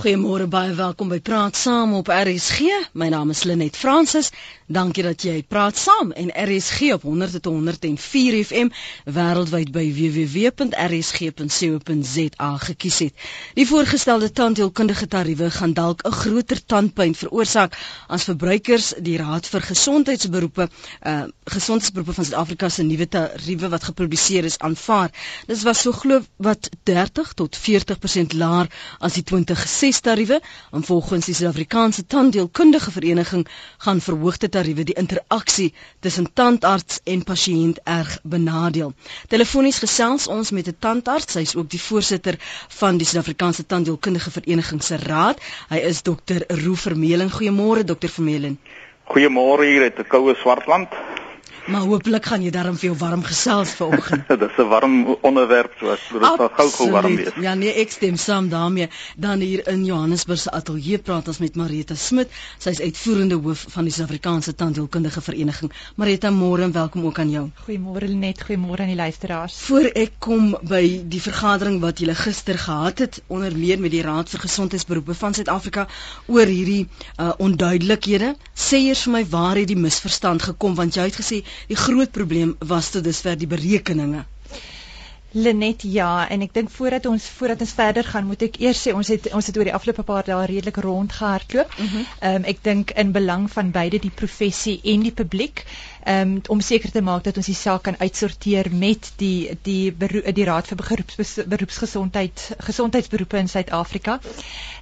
Goeiemôre baie welkom by Praat Saam op RSG. My naam is Lenet Fransis. Dankie dat jy praat saam en RSG op 100.104 FM wêreldwyd by www.rsg.co.za gekies het. Die voorgestelde tandheelkundige tariewe gaan dalk 'n groter tandpyn veroorsaak as verbruikers die Raad vir Gesondheidsberoepe uh Gesondheidsberoepe van Suid-Afrika se nuwe tariewe wat gepubliseer is aanvaar. Dit was so glo wat 30 tot 40% laer as die 20 ses tariewe en volgens die Suid-Afrikaanse Tandheelkundige Vereniging gaan verhoogde tariewe die interaksie tussen tandarts en pasiënt erg benadeel. Telefonies gesels ons met 'n tandarts, hy is ook die voorsitter van die Suid-Afrikaanse Tandheelkundige Vereniging se raad. Hy is dokter Roo Vermeulen. Goeiemôre dokter Vermeulen. Goeiemôre hier uit 'n koue Swartland. Maar hopelik gaan jy daarom veel warm gesels vanoggend. Dit is 'n warm onderwerp so as dit sal gou gou warm wees. Ja nee, ek stem saam daarmee. Dan hier in Johannesburg se ateljee praat ons met Marita Smit. Sy is uitvoerende hoof van die Suid-Afrikaanse Tandheelkundige Vereniging. Marita, môre en welkom ook aan jou. Goeiemôre Lenet, goeiemôre aan die luisteraars. Voor ek kom by die vergadering wat julle gister gehad het onder meer met die Raad vir Gesondheidsberoepe van Suid-Afrika oor hierdie uh, onduidelikhede, sê eers vir my waar het die misverstand gekom want jy het gesê die groot probleem was tot dusver die berekeninge. Lenet ja en ek dink voordat ons voordat ons verder gaan moet ek eers sê ons het ons het oor die afgelope paar dae redelik rondgehardloop. Mhm. Ehm mm um, ek dink in belang van beide die professie en die publiek um, om seker te maak dat ons die saak kan uitsorteer met die die beroep, die Raad vir beroeps, beroepsgesondheid gesondheidsberoepe in Suid-Afrika.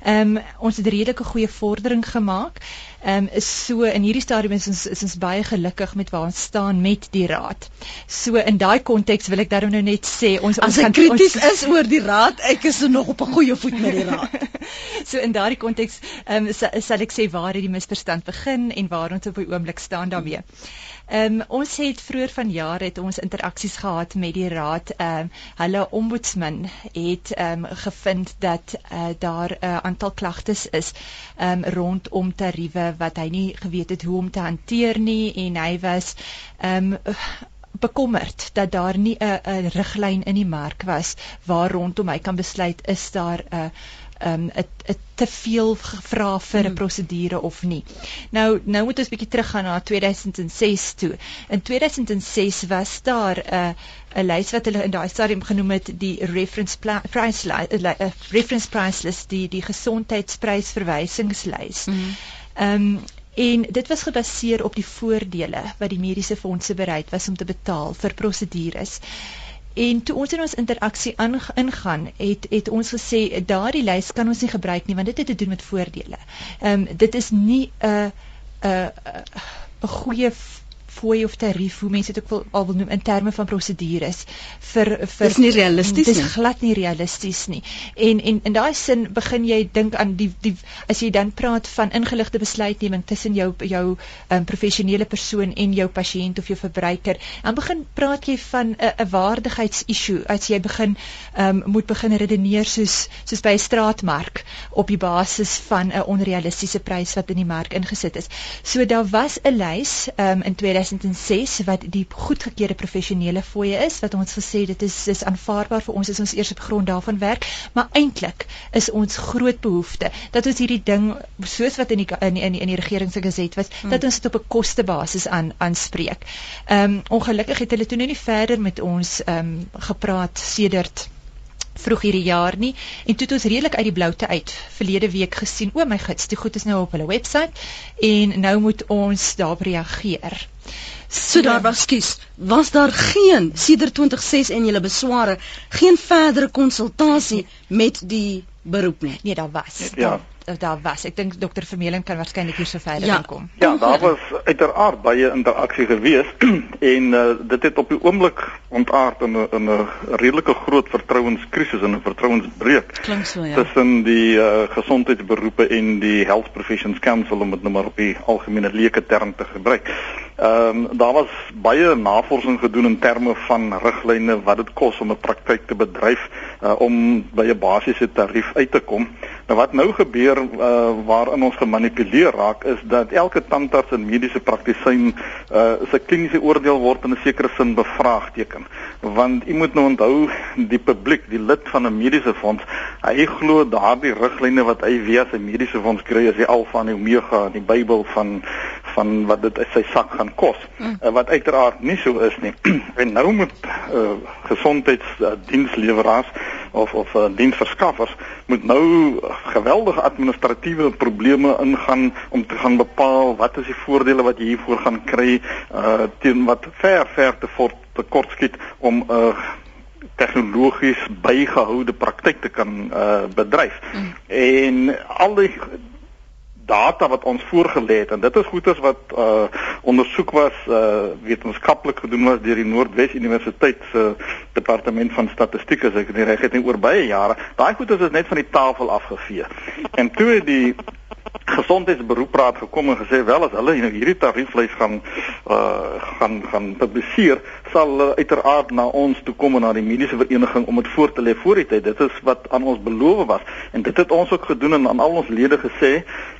Ehm um, ons het redelike goeie vordering gemaak. Ehm um, is so in hierdie stadium is ons is ons baie gelukkig met waar ons staan met die raad. So in daai konteks wil ek daarom nou net sê ons ons kan krities is oor die raad. Ek is nog op 'n goeie voet met die raad. so in daardie konteks ehm um, sal ek sê waar het die misverstand begin en waar ons op die oomblik staan daarmee. Ehm um, ons het vroeër vanjaar het ons interaksies gehad met die raad. Ehm um, hulle ombudsman het ehm um, gevind dat uh, daar 'n uh, aantal klagtes is ehm um, rondom tariewe wat hy nie geweet het hoe om te hanteer nie en hy was ehm um, bekommerd dat daar nie 'n riglyn in die mark was waar rondom hy kan besluit is daar 'n uh, um 'n 'n te veel gevra vir 'n hmm. prosedure of nie. Nou nou moet ons bietjie teruggaan na 2006 toe. In 2006 was daar 'n uh, 'n lys wat hulle in daai stadium genoem het die reference price list, uh, uh, reference price list die die gesondheidsprys verwysingslys. Hmm. Ehm um, en dit was gebaseer op die voordele wat die mediese fondse bereid was om te betaal vir prosedures. En toe ons in ons interaksie ingaan, het het ons gesê daardie lys kan ons nie gebruik nie want dit het te doen met voordele. Ehm um, dit is nie 'n 'n 'n goeie fooi of tarief hoe mense dit ook wil al wil noem in terme van prosedures vir vir Dis nie realisties nie. Dis glad nie realisties nie. En en in daai sin begin jy dink aan die die as jy dan praat van ingeligte besluitneming tussen jou jou um, professionele persoon en jou pasiënt of jou verbruiker, dan begin praat jy van 'n 'n waardigheidsissue as jy begin um, moet begin redeneer soos soos by 'n straatmark op die basis van 'n onrealistiese prys wat in die mark ingesit is. So daar was 'n lys um, in 2000 2006 wat die goedgekeurde professionele fooie is wat ons gesê dit is is aanvaarbaar vir ons is ons eers op grond daarvan werk maar eintlik is ons groot behoefte dat ons hierdie ding soos wat in die in die, in die, in die regering se geset was hmm. dat ons dit op 'n kostebasis aan aanspreek. Ehm um, ongelukkig het hulle toe nou nie verder met ons ehm um, gepraat sedert vroeg hierdie jaar nie en toe het ons redelik uit die bloute uit verlede week gesien o my gits die goed is nou op hulle webwerf en nou moet ons daarop reageer So daar was skies. Was daar geen sedert 2006 en julle besware geen verdere konsultasie met die beroep nie? Nee, daar was. Ja. Daar, daar was. Ek dink dokter Vermeulen kan waarskynlik hier so verder ja. kom. Ja, daar was uiteraard baie interaksie gewees en uh, dit het op die oomblik ontaard in 'n in 'n redelike groot vertrouenskrisis en 'n vertrouensbreuk. Klink so ja. Tussen die uh, gesondheidsberoepe en die Health Professions Council om dit nou maar op die algemene leuke term te gebruik. Ehm um, daar was baie navorsing gedoen in terme van riglyne wat dit kos om 'n praktyk te bedryf uh, om by 'n basiese tarief uit te kom. Nou wat nou gebeur uh, waarin ons gemanipuleer raak is dat elke tandarts en mediese praktisyn uh, se kliniese oordeel word in 'n sekere sin bevraagteken. Want u moet nou onthou die publiek, die lid van 'n mediese fonds, hy glo daardie riglyne wat hy via sy mediese fonds kry as die alfa en omega in die Bybel van van wat dit sy sak gaan kos. Mm. Uh, wat uiteraard nie so is nie. en nou moet uh, gesondheidsdiensleweraars uh, of of uh, diensverskaffers moet nou geweldige administratiewe probleme ingaan om te gaan bepaal wat is die voordele wat jy hiervoor gaan kry uh, teen wat ver ver te fort te kort skiet om 'n uh, tegnologies bygehoude praktyk te kan uh, bedryf. Mm. En al die data wat ons voorgelê het en dit is goeters wat uh ondersoek was uh wetenskaplik gedoen was deur die Noordwes Universiteit se uh, departement van statistiek as ek nie reg het oor baie jare. Daai goeters is net van die tafel afgevee. En toe die gesondheidsberoepraad gekom en gesê wel as hulle nou hierdie tarieflys gaan uh gaan gaan publiseer sal hulle uiteraard na ons toe kom en na die mediese vereniging om dit voor te lê voor die tyd. Dit is wat aan ons beloof was en dit het ons ook gedoen en aan al ons lede gesê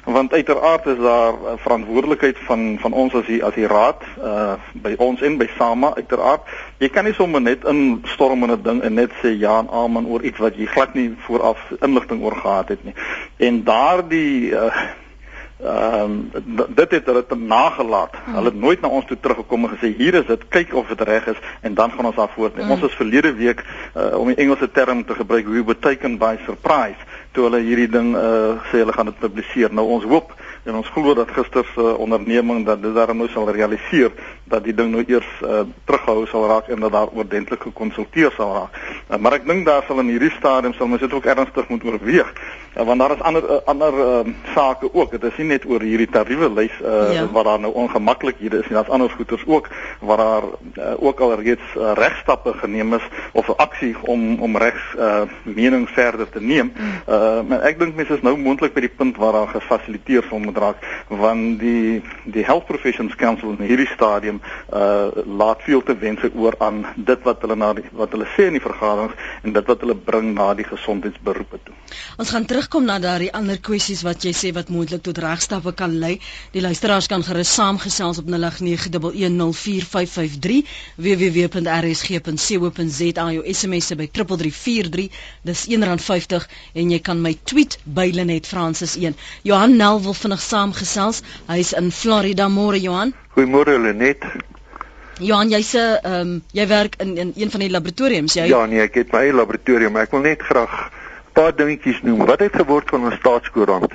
want uiteraard is daar verantwoordelikheid van van ons as die as die raad uh by ons en by SAMA uiteraard. Jy kan nie sommer net instorm in 'n ding en net sê ja en amen oor iets wat jy glad nie vooraf inligting oor gehad het nie. En daardie uh Ehm um, dit het hulle te nagelaat. Hmm. Hulle het nooit na ons toe teruggekom en gesê hier is dit, kyk of dit reg is en dan gaan ons daar voort. Hmm. Ons is verlede week uh, om die Engelse term te gebruik, we were taken by surprise toe hulle hierdie ding uh, sê hulle gaan dit publiseer. Nou ons hoop en ons glo dat gister se onderneming dat dit daarom nou sal realiseer dat die ding nou eers uh, teruggehou sal raak en dat daar oordentlik gekonsulteer sal raak. Uh, maar ek dink daar sal in hierdie stadium sal mens dit ook ernstig moet oorweeg. Uh, want daar is ander uh, ander uh, sake ook. Dit is nie net oor hierdie tariewe lys uh, ja. wat daar nou ongemaklikhede is nie. Daar's ander goeters ook waar daar uh, ook al reeds uh, regstappe geneem is of 'n aksie om om regs uh, mening verder te neem. Uh, maar ek dink mense is nou moontlik by die punt waar daar gefasiliteer sal moet raak want die die Health Professions Council in hierdie stadium uh laat veel te wense oor aan dit wat hulle na die, wat hulle sê in die vergaderings en dit wat hulle bring na die gesondheidsberoepe toe. Ons gaan terugkom na daardie ander kwessies wat jy sê wat moontlik tot regstappe kan lei. Die luisteraars kan gerus saamgesels op 0891104553 www.rsg.co.za jou SMS by 3343 dis R1.50 en jy kan my tweet by Lenet Francis 1. Johan Nel wil vinnig saamgesels. Hy's in Florida. Môre Johan. Goeiemôre Lenet. Johan, jy's 'n ehm um, jy werk in in een van die laboratoriums, jy? Ja, nee, ek het my eie laboratorium, ek wil net graag 'n paar dingetjies noem. Wat het geword van ons staatskoerant?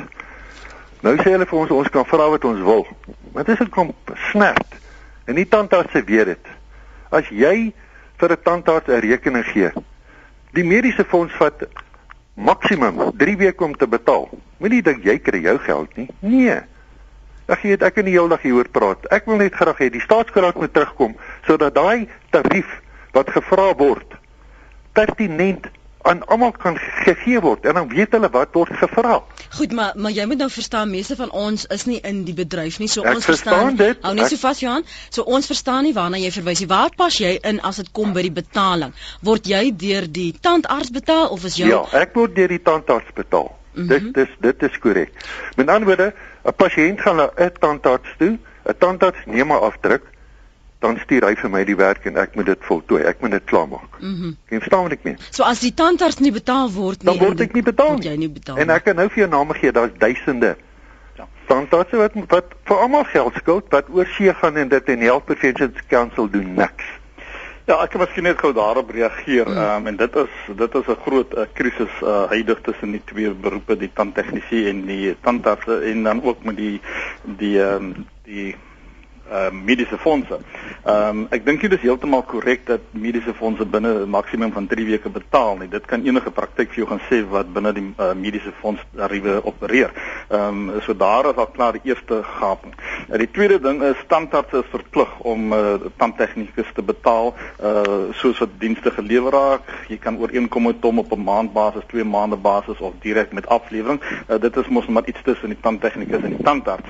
Nou sê hulle vir ons ons kan vra wat ons wil. Wat is kom snert? En die tandarts se weet dit. As jy vir 'n tandarts 'n rekening gee, die mediese fonds vat maksimum 3 weke om te betaal. Moenie dink jy kry jou geld nie. Nee. Ag jy weet ek kan nie heeldag hieroor praat. Ek wil net graag hê die staatskrag moet terugkom sodat daai tarief wat gevra word pertinent aan almal kan gegee word en dan weet hulle wat word gevra. Goed, maar maar jy moet nou verstaan meeste van ons is nie in die bedryf nie, so ek ons verstaan. verstaan hou nie so vas Johan. So ons verstaan nie waarna jy verwys nie. Waar pas jy in as dit kom by die betaling? Word jy deur die tandarts betaal of is jou Ja, ek word deur die tandarts betaal. Mm -hmm. Dit dis dit is korrek. Met ander woorde, 'n pasiënt gaan na 'n tandarts toe, 'n tandarts neem 'n afdruk dan stuur hy vir my die werk en ek moet dit voltooi. Ek moet dit klaarmaak. Mhm. Mm Jy verstaan wat ek meen? So as die tandarts nie betaal word nie, dan word ek nie betaal nie. Jy nie betaal. En ek kan nou vir jou name gee, daar's duisende. Ja. Tandarts wat wat vir almal geld skuld wat oor see gaan en dit en Health Professions Council doen niks. Ja, ek kan miskien net gou daarop reageer. Mm. Ehm um, en dit is dit is 'n groot uh, krisis uh, huidig tussen die twee beroepe, die tandtegnisie en die tandarts en dan ook met die die ehm um, die uh, mediese fondse. Ehm um, ek dink dit is heeltemal korrek dat mediese fondse binne 'n maksimum van 3 weke betaal nie. Dit kan enige praktyk vir jou gaan sê wat binne die uh, mediese fonds tariewe opereer. Ehm um, so daar is al klaar die eerste gaping. Uh, die tweede ding is standaards is verplig om uh, tandtegnikus te betaal uh soos wat dienste gelewer raak. Jy kan ooreenkom met hom op 'n maandbasis, 2 maande basis of direk met aflewering. Uh, dit is mos maar iets tussen die tandtegnikus en die tandarts.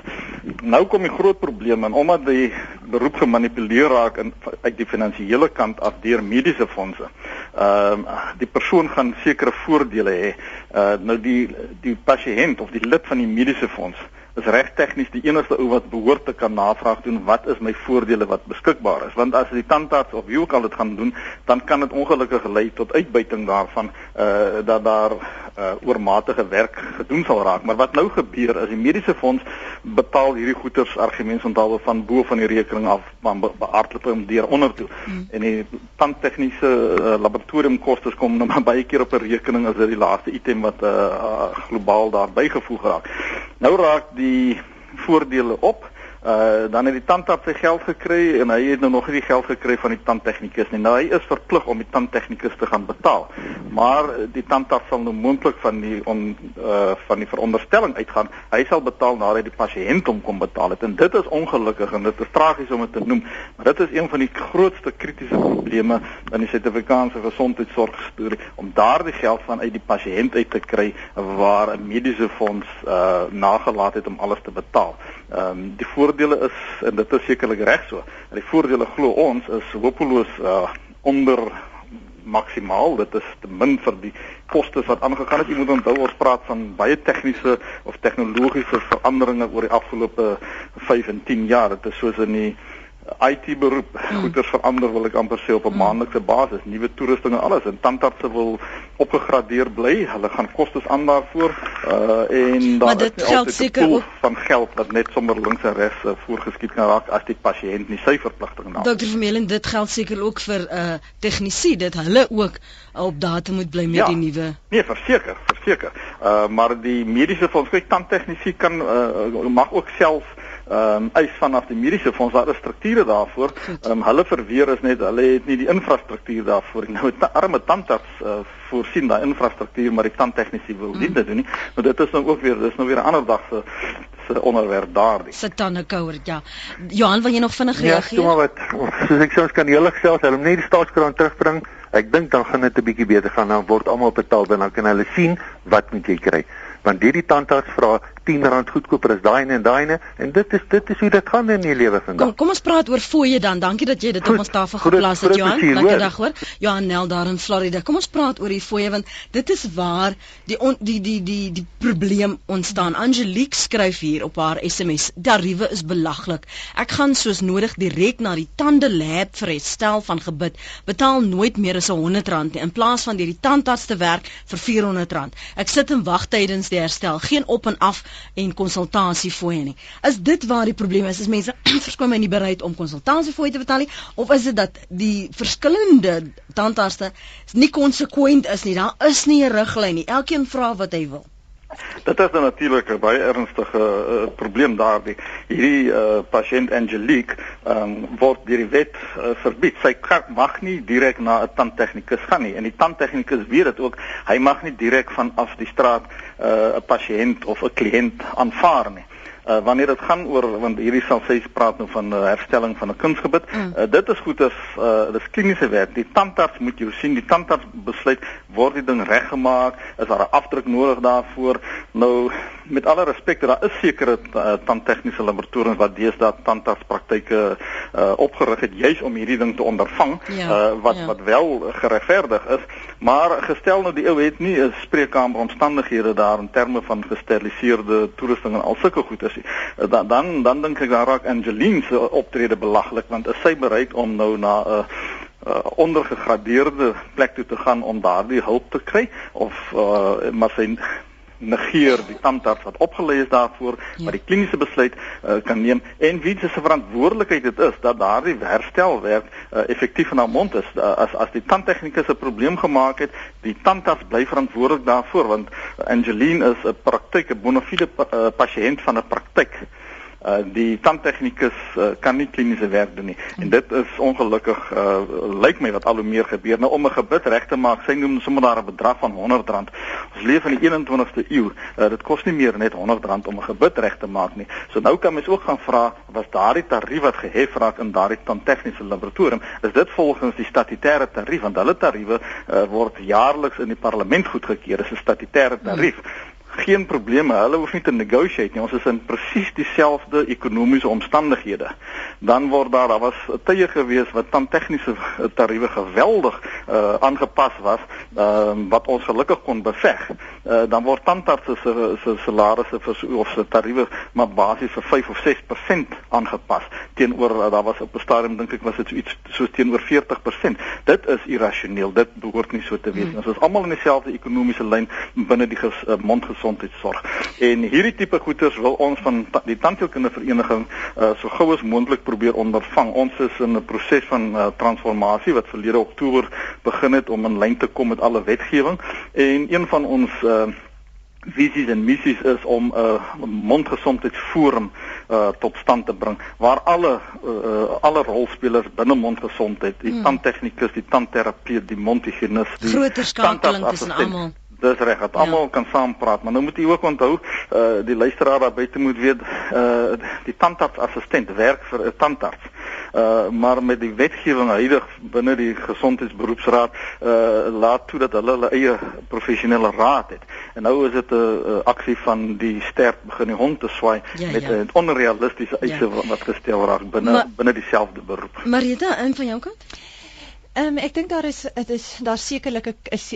Nou kom die groot probleem en omdat die beroep gemanipuleer raak in uit die finansiële kant af deur mediese fondse. Ehm uh, die persoon gaan sekere voordele hê. Uh nou die die pasiënt of die lid van die mediese fonds is reg tegnies die enigste ou wat behoort te kan navraag doen wat is my voordele wat beskikbaar is want as die tandarts of wie ook al dit gaan doen dan kan dit ongelukkig lei tot uitbuiting daarvan uh dat daar uh oormatige werk gedoen sal raak. Maar wat nou gebeur is die mediese fonds betaal hierdie goederes argumentsonthaalwe van bo van die rekening af van beaardklip om deur onder toe. Hmm. en die tandtegniese uh, laboratoriumkostes kom nou maar baie keer op 'n rekening as dit die laaste item wat uh, uh globaal daar bygevoeg raak. Nou raak die voordele op Uh dan het die tandarts sy geld gekry en hy het nou nog nie die geld gekry van die tandtegnikus nie. Nou hy is verplig om die tandtegnikus te gaan betaal. Maar die tandarts sal nou moontlik van die on, uh van die veronderstelling uitgaan hy sal betaal nadat die pasiënt hom kom betaal het. En dit is ongelukkig en dit is tragies om dit te noem, maar dit is een van die grootste kritiese probleme in die Suid-Afrikaanse gesondheidsorg storie om daardie geld van uit die pasiënt uit te kry waar 'n mediese fonds uh nagelaat het om alles te betaal. Ehm um, die voordele is en dit is sekerlik reg so. En die voordele glo ons is hopeloos uh, onder maksimaal. Dit is te min vir die kostes wat aangegaan het. Jy moet onthou ons praat van baie tegniese of tegnologiese veranderinge oor die afgelope 5 en 10 jaar. Dit is soos in die IT beroep hmm. goeders verander wil ek amper sê op 'n hmm. maandelikse basis, nuwe toerusting en alles en tandartse wil opgegradeer bly. Hulle gaan kostes aan daarvoor uh en daar is geld seker ook van geld wat net sommer links en regs uh, voorgeskiet kan raak as die pasiënt nie sy verpligting na. Dr. Vermeulen, dit geld seker ook vir uh tegnisi dat hulle ook op datum moet bly met ja, die nuwe. Nee, verseker, verseker. Uh maar die mediese fonds, kyk tandtegnisi kan uh, mag ook self ehm um, eis vanaf die mediese fonds daar is strukture daarvoor. Ehm um, hulle verweer is net hulle het nie die infrastruktuur daarvoor. Nou 'n arme tandarts uh, voorsien daai infrastruktuur maar die tandtegnisi wil nie mm. dit doen nie. Maar dit is nou ook weer dis nou weer 'n ander dag se se onderwerp daardie. Sit dan 'n kouer ja. Johan, wil jy nog vinnig ja, reageer? Ja, maar wat soos ek sê ons kan hele gesels, hulle net die staatskraan terugbring. Ek dink dan gaan dit 'n bietjie beter gaan. Dan word almal betaal en dan kan hulle sien wat moet jy kry. Want hierdie tandarts vra R10 goedkoper as daai en daai en dit is dit is hoe dit gaan in die lewe vandag. Kom kom ons praat oor fooie dan. Dankie dat jy dit Goed, op ons tafel geplaas het Johan. Lekker dag hoor. Johan Nel daar in Florida. Kom ons praat oor die fooie want dit is waar die on, die die die die probleem ontstaan. Angelique skryf hier op haar SMS: "Tariewe is belaglik. Ek gaan soos nodig direk na die tande lab vir herstel van gebit. Betaal nooit meer as R100 nie in plaas van deur die tandarts te werk vir R400. Ek sit en wag tydens die herstel. Geen op en af en konsultasiefooie nie. Is dit waar die probleem is? Is mense verskoon my nie bereid om konsultasiefooie te betaal nie of is dit dat die verskillende tandarste nie konsekwent is nie? Daar is nie 'n riglyn nie. Elkeen vra wat hy wil. Dit is natuurlik 'n baie ernstige uh, probleem daardie. Hierdie uh, pasiënt Angelique um, word deur die wet uh, verbied. Sy kan, mag nie direk na 'n tandtegnikus gaan nie. En die tandtegnikus weet dit ook. Hy mag nie direk vanaf die straat 'n uh, pasiënt of 'n kliënt aanvaar nie uh, wanneer dit gaan oor want hierdie sal sê praat nou van uh, herstelling van 'n kunsgebit. Mm. Uh, dit is goed as uh, dis kliniese werk. Die tandarts moet jou sien, die tandarts besluit word die ding reggemaak, is daar 'n afdruk nodig daarvoor? Nou met alle respek, daar is sekere uh, tandtegniese laboratoriums wat deesdae tandartspraktyke uh, opgerig het juis om hierdie ding te ondervang ja, uh, wat ja. wat wel geregverdig is, maar gestel nou die ou het nie 'n spreekkamer omstandighede daar in terme van gesteriliseerde toerusting en al sulke goedes is. Eh, dan dan dan dink ek daar raak Angeline se optrede belaglik want is sy bereid om nou na 'n uh, uh, ondergegradeerde plek toe te gaan om daardie hulp te kry of uh, maar sy negeer die tandarts wat opgelê is daarvoor ja. maar die kliniese besluit uh, kan neem en wie se verantwoordelikheid dit is dat daardie herstelwerk uh, effektief in haar mond is uh, as as die tandtegnikus 'n probleem gemaak het die tandarts bly verantwoordelik daarvoor want Angeline is 'n praktyk 'n bona fide pa, uh, pasiënt van 'n praktyk uh, die tandtegnikus uh, kan nie kliniese werk doen nie. En dit is ongelukkig uh, lyk my wat al hoe meer gebeur. Nou om 'n gebit reg te maak sy noem sommer daar 'n bedrag van R100 ons leef in die 21ste eeu uh, dit kos nie meer net R100 om 'n gebit reg te maak nie. So nou kan mens ook gaan vra was daardie tarief wat gehef raak in daardie tandtegniese laboratorium is dit volgens die statutêre tarief? Want hulle tariewe uh, word jaarliks in die parlement goedgekeur. Is 'n statutêre tarief. hmm geen probleme. Hulle hoef nie te negotiate nie. Ons is in presies dieselfde ekonomiese omstandighede. Dan word daar daar was tye gewees wat dan tegniese tariewe geweldig uh aangepas was, uh wat ons gelukkig kon beveg. Uh dan word tandartse se se salarisse vir of se tariewe maar basies vir 5 of 6% aangepas teenoor uh, daar was op 'n stadium dink ek was dit so iets soos teenoor 40%. Dit is irrasioneel. Dit behoort nie so te wees nie. Hmm. Ons is almal in dieselfde ekonomiese lyn binne die ges, uh, mondgesondheidsorg. En hierdie tipe goederes wil ons van die tandheelkundevereniging uh, so gou as moontlik probeer ondervang. Ons is in 'n proses van uh, transformasie wat verlede Oktober begin het om in lyn te kom met alle wetgewing en een van ons uh, visies en missies is om 'n uh, mondgesondheidsforum uh, tot stand te bring waar alle uh, alle rolspelers binne mondgesondheid, die hmm. tandtegnikus, die tandterapeut, die mondhygiënis, die groter skakeling tussen almal Dis reg, dat almal ja. kan saam praat, maar nou moet jy ook onthou, uh die luisteraar daar buite moet weet, uh die tandartsassistent werk vir 'n tandarts. Uh maar met die wetgewing huidig binne die gesondheidsberoepsraad uh laat toe dat hulle hulle eie professionele raad het. En nou is dit 'n aksie van die sterk begin die hond te swaai ja, met 'n ja. onrealistiese eise ja. wat gestel raak binne binne dieselfde beroep. Marita, in van jou kant? Ehm um, ek dink daar is dit is daar sekerlik 'n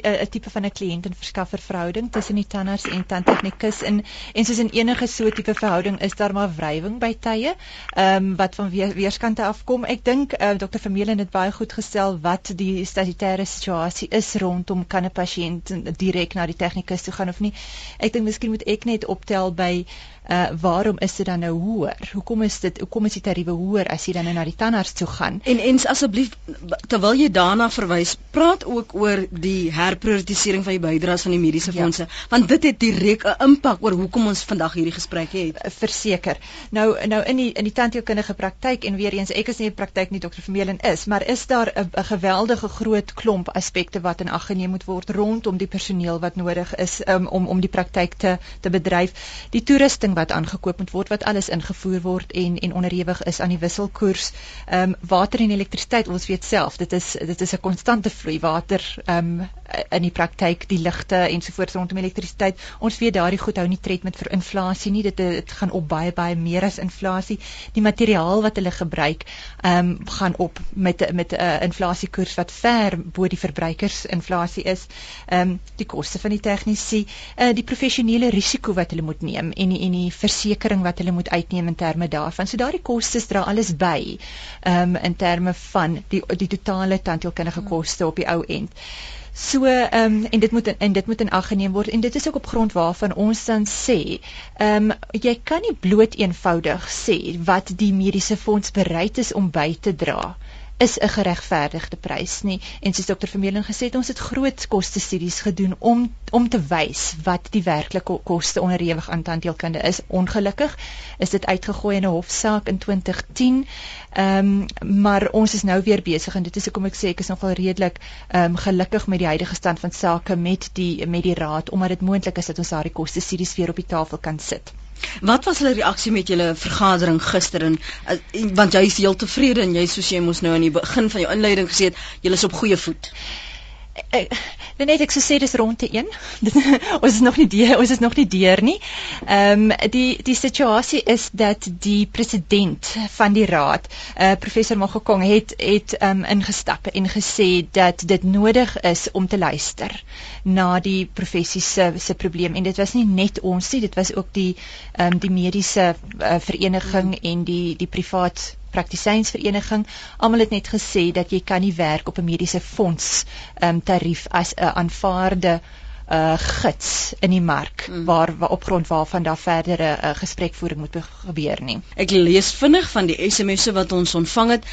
'n tipe van 'n kliënt en verskaffer verhouding tussen die tandarts en tandtegnikus en en soos in enige so tipe verhouding is daar maar wrywing by tye ehm um, wat van weer, weerskante afkom. Ek dink uh, eh, Dr. Vermeulen het baie goed gestel wat die statutêre situasie is rondom kan 'n pasiënt direk na die tegnikus toe gaan of nie. Ek dink miskien moet ek net optel by uh waarom is dit dan nou hoër? Hoekom is dit hoekom is die tariewe hoër as jy dan nou na die tandarts toe gaan? En en asseblief terwyl jy daarna verwys, praat ook oor die herprioritisering van die bydraes van die mediese ja. fondse, want dit het direk 'n impak oor hoekom ons vandag hierdie gesprek het. Uh, verseker. Nou nou in die in die tandheelkundige praktyk en weer eens ek is nie 'n praktyk nie dokter Vermeulen is, maar is daar 'n geweldige groot klomp aspekte wat in ag geneem moet word rondom die personeel wat nodig is um, om om die praktyk te te bedryf. Die toerusting wat aangekoop moet word wat alles ingevoer word en en onderhewig is aan die wisselkoers. Ehm um, water en elektrisiteit, ons weet self, dit is dit is 'n konstante vloei water ehm um, in die praktyk, die ligte ensovoorts rondom elektrisiteit. Ons weet daardie goed hou nie tred met vir inflasie nie. Dit dit gaan op baie baie meer as inflasie. Die materiaal wat hulle gebruik, ehm um, gaan op met met 'n uh, inflasiekoers wat ver bo die verbruikersinflasie is. Ehm um, die koste van die tegnisi, uh, die professionele risiko wat hulle moet neem en die, en die versekerings wat hulle moet uitneem in terme daarvan. So daardie kostes dra alles by. Ehm um, in terme van die die totale tandheelkundige koste op die ou end. So ehm um, en dit moet en dit moet in ag geneem word en dit is ook op grond waarvan ons dan sê ehm um, jy kan nie bloot eenvoudig sê wat die mediese fonds bereid is om by te dra is 'n geregverdigde prys nie. En soos dokter Vermeulen gesê het ons het groot koste studies gedoen om om te wys wat die werklike koste onderhewig aan tandheelkunde is. Ongelukkig is dit uitgegooi in 'n hofsaak in 2010 ehm um, maar ons is nou weer besig en dit is hoekom ek sê ek is nogal redelik ehm um, gelukkig met die huidige stand van sake met die met die raad omdat dit moontlik is dat ons daardie koste studies weer op die tafel kan sit Wat was hulle reaksie met julle vergadering gister en uh, want jy is heel tevrede en jy soos jy mos nou aan die begin van jou inleiding gesê het, jy is op goeie voet. Ek net ek sou sê dis rond te 1. ons is nog nie deur, ons is nog nie deur nie. Ehm um, die die situasie is dat die president van die raad, uh, professor Mogokong het het ehm um, ingestap en gesê dat dit nodig is om te luister na die professie se se probleem en dit was nie net ons nie, dit was ook die ehm um, die mediese uh, vereniging mm. en die die privaat praktisynsvereniging almal het net gesê dat jy kan nie werk op 'n mediese fonds um, tarief as 'n aanvaarde uh gids in die mark mm. waar, waar op grond waarvan daar verdere uh, gesprekvoering moet gebeur nie. Ek lees vinnig van die SMS'e wat ons ontvang het.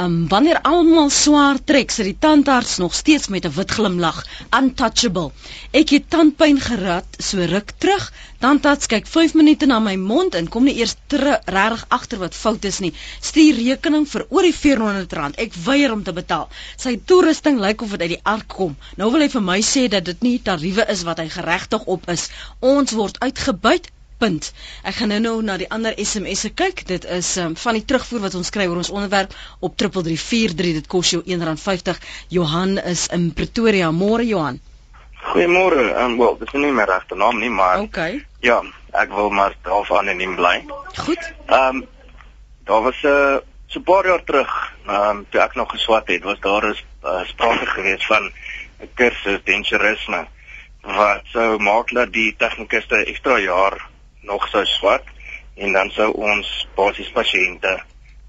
Um wanneer almal swaar trek, sit die tandarts nog steeds met 'n wit glimlag, untouchable. Ek het tandpyn gerad so ruk terug. Tandarts kyk 5 minute na my mond en kom nie eers reg agter wat fout is nie. Stuur rekening vir oor die R400. Ek weier om te betaal. Sy toerusting lyk of dit uit die ark kom. Nou wil hy vir my sê dat dit nie tariewe is wat hy geregtig op is. Ons word uitgebuit punt. Ek gaan nou-nou na die ander SMS'e kyk. Dit is um, van die terugvoer wat ons kry oor ons onderwerp op 3343. Dit kos jou R1.50. Johan is in Pretoria. Môre Johan. Goeiemôre. Ehm um, wel, dis nie my regte naam nie, maar Okay. ja, ek wil maar half anoniem bly. Goed. Ehm um, daar was 'n uh, so 'n paar jaar terug, ehm um, toe ek nog geswat het, was daar 'n uh, sprake gewees van 'n kursus denturisme wat sou maak dat die tegnikuste ekstra jaar nog sou swat en dan sou ons basies pasiënte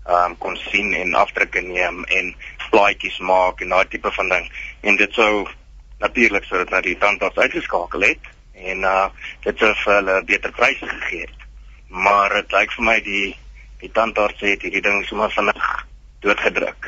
um, kon sien en afdrukke neem en plaatjies maak en daai tipe van ding en dit sou natuurlik sou dit na die tandarts uitgeskakel het en uh dit sou vir hulle beter pryse gegee het. Maar dit lyk vir my die die tandarts het hierdie ding sommer vinnig doodgedruk.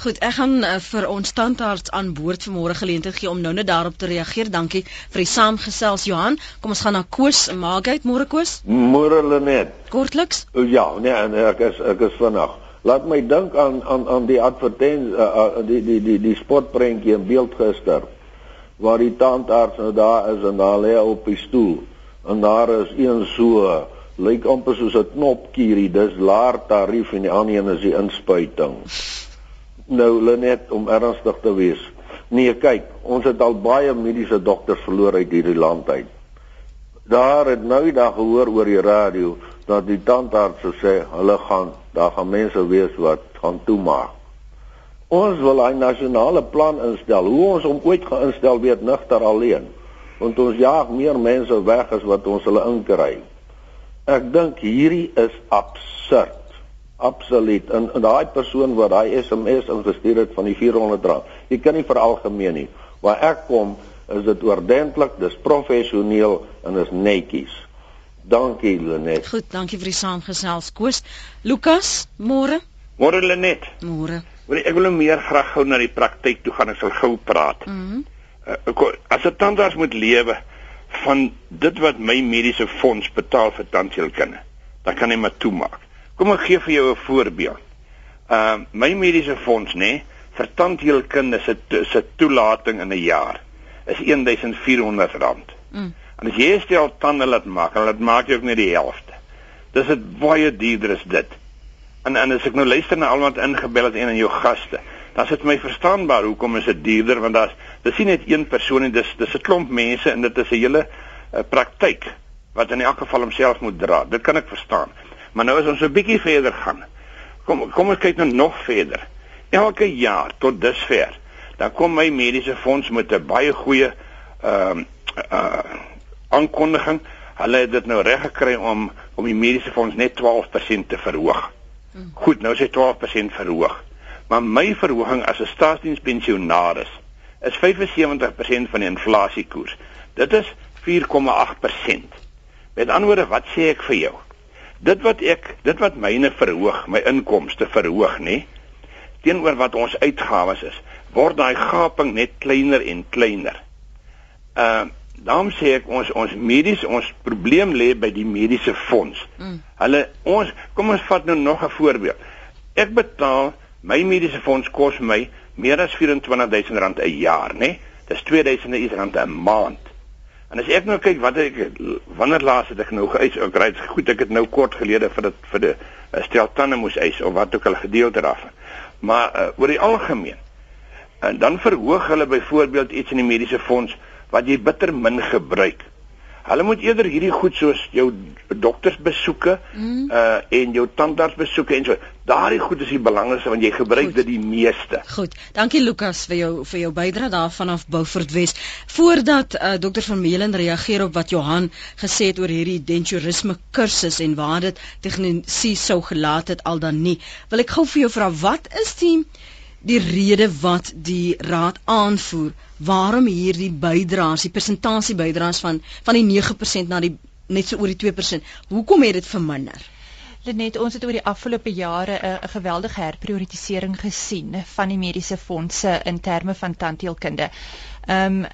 Goed, ek gaan uh, vir ons tandarts aan boord vanmôre geleentheid gee om nou net daarop te reageer. Dankie vir die saamgesels Johan. Kom ons gaan na Koos Maagheid. Môre Koos. Môre Lenet. Kortliks. O, Ja, nee, nee, ek is ek is vinnig. Laat my dink aan aan aan die advertensie uh, uh, die die die die spotprentjie in beeld gister waar die tandarts nou daar is en daar lê op die stoel en daar is een so lyk amper soos 'n knopkierie dis laer tarief en die ander een is die inspuiting nou Lenet om ernstig te wees nee kyk ons het al baie mediese dokters verloor uit hierdie land uit daar het nou die dag gehoor oor die radio dat die tandarts sê hulle gaan daar gaan mense wees wat gaan toemaak. Ons wil 'n nasionale plan instel. Hoe ons hom ooit gaan instel weet nigter alleen. Want ons jaag meer mense weg as wat ons hulle inkry. Ek dink hierdie is absurd. Absoluut. En, en daai persoon wat daai SMS ingestuur het van die R400, jy kan nie veralgemeen nie. Waar ek kom is dit oordentlik, dis professioneel en is netjies. Dankie Lenet. Goed, dankie vir die saamgesels Koos. Lukas, môre. Môre Lenet. Môre. Wil ek wil nou meer graag gou na die praktyk toe gaan. Ek sal gou praat. Mhm. Mm uh, as 'n tandarts moet lewe van dit wat my mediese fonds betaal vir tandheelkunde, dan kan hy maar toemaak. Kom ek gee vir jou 'n voorbeeld. Uh my mediese fonds nê nee, vir tandheelkunde se se toelating in 'n jaar is R1400. Mm. En as jy stel tande laat maak, dan laat maak jy ook net die helfte. Dis dit baie duurder is dit. En en as ek nou luister na almal wat ingebel het en aan jou gaste, dan is dit my verstaanbaar hoekom is dit duurder want daar's dis nie net een persoon nie, dis dis 'n klomp mense en dit is 'n hele uh, praktyk wat in elk geval homself moet dra. Dit kan ek verstaan. Maar nou as ons 'n bietjie verder gaan. Kom kom ons kyk nou nog verder. Elke jaar tot dusver, dan kom my mediese fonds met 'n baie goeie ehm um, uh aankondiging. Hulle het dit nou reg gekry om om die mediese fonds net 12% te verhoog. Goed, nou is hy 12% verhoog. Maar my verhoging as 'n staatsdienspensionaris is 75% van die inflasiekoers. Dit is 4,8%. Met ander woorde, wat sê ek vir jou? Dit wat ek, dit wat myne verhoog, my inkomste verhoog, nê? Teenoor wat ons uitgawes is, word daai gaping net kleiner en kleiner. Uh daarom sê ek ons ons medies ons probleem lê by die mediese fonds. Mm. Hulle ons kom ons vat nou nog 'n voorbeeld. Ek betaal my mediese fonds kos my meer as R24000 'n jaar, né? Dis R2000 'n maand. En as ek nou kyk wat ek wanneer laas het ek nou geëis, ek ry goed, ek het nou kort gelede vir dit vir die uh, stel tande moes eis of wat ook al gedeelte daarvan. Maar uh, oor die algemeen en dan verhoog hulle byvoorbeeld iets in die mediese fonds wat jy bitter min gebruik. Hulle moet eerder hierdie goed soos jou doktersbesoeke Mm. uh en jou tandartsbesoeke en so. Daardie goed is die belangrikste want jy gebruik Goed. dit die meeste. Goed. Dankie Lukas vir jou vir jou bydrae daar vanaf Beaufort Wes. Voordat uh, Dr Vermeulen reageer op wat Johan gesê het oor hierdie denturisme kursus en waar dit tegnisie sou gelaat het al dan nie, wil ek gou vir jou vra wat is die die rede wat die raad aanvoer waarom hierdie bydraes, die persentasie bydraes van van die 9% na die net so oor die 2%. Hoekom het dit verminder? Lenet, ons het oor die afgelope jare 'n 'n geweldige herprioritisering gesien van die mediese fondse in terme van tandheelkunde. Ehm um,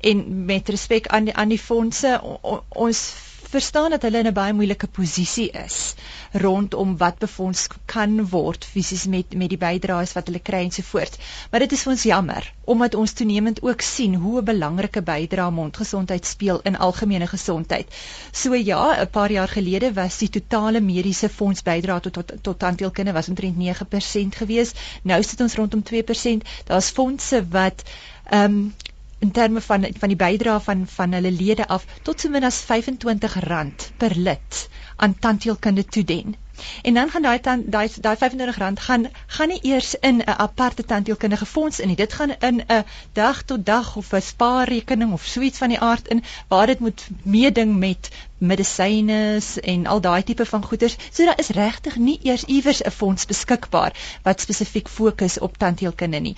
en met respek aan die aan die fondse o, o, ons verstaan dat hulle in 'n baie moeilike posisie is rondom wat befonds kan word fisies met met die bydraes wat hulle kry en so voort. Maar dit is vir ons jammer omdat ons toenemend ook sien hoe 'n belangrike bydrae mondgesondheid speel in algemene gesondheid. So ja, 'n paar jaar gelede was die totale mediese fonds bydrae tot tot, tot tandheelkunde was omtrent 9% gewees. Nou sit ons rondom 2%. Daar's fondse wat ehm um, in terme van van die bydrae van van hulle lede af tot so min as R25 per lid aan tandheelkunde toeden. En dan gaan daai daai daai R25 gaan gaan nie eers in 'n aparte tandheelkundige fonds in nie. Dit gaan in 'n dag tot dag of 'n spaarrekening of so iets van die aard in waar dit moet meeding met medisyne en al daai tipe van goederes. So daar is regtig nie eers iewers 'n fonds beskikbaar wat spesifiek fokus op tandheelkunde nie.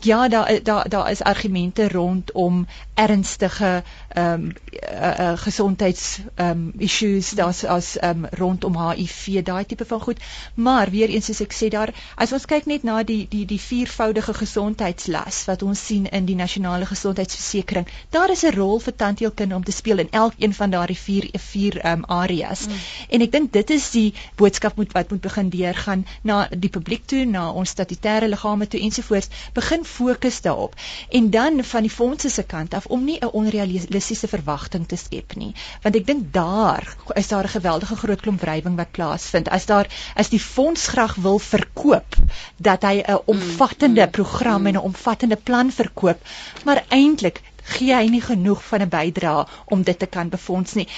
Ja, daar daar daar is argumente rondom ernstige ehm um, uh, uh, gesondheids ehm um, issues daar's as ehm um, rondom HIV daai tipe van goed. Maar weer eens soos ek sê daar as ons kyk net na die die die viervoudige gesondheidslas wat ons sien in die nasionale gesondheidsversekering daar is 'n rol vir tandheelkunde om te speel in elkeen van daardie vier vier ehm um, areas. Mm. en ek dink dit is die boodskap moet wat moet begin deurgaan na die publiek toe na ons statutêre liggame toe ensovoorts. Begin fokus daarop. En dan van die fondse se kant af om nie 'n onrealistiese verwagting te skep nie. Want ek dink daar is daar 'n geweldige groot klomp wrywing wat plaasvind. As daar as die fonds graag wil verkoop dat hy 'n omvattende mm, mm, program mm. en 'n omvattende plan verkoop maar eintlik gee hy nie genoeg van 'n bydrae om dit te kan befonds nie.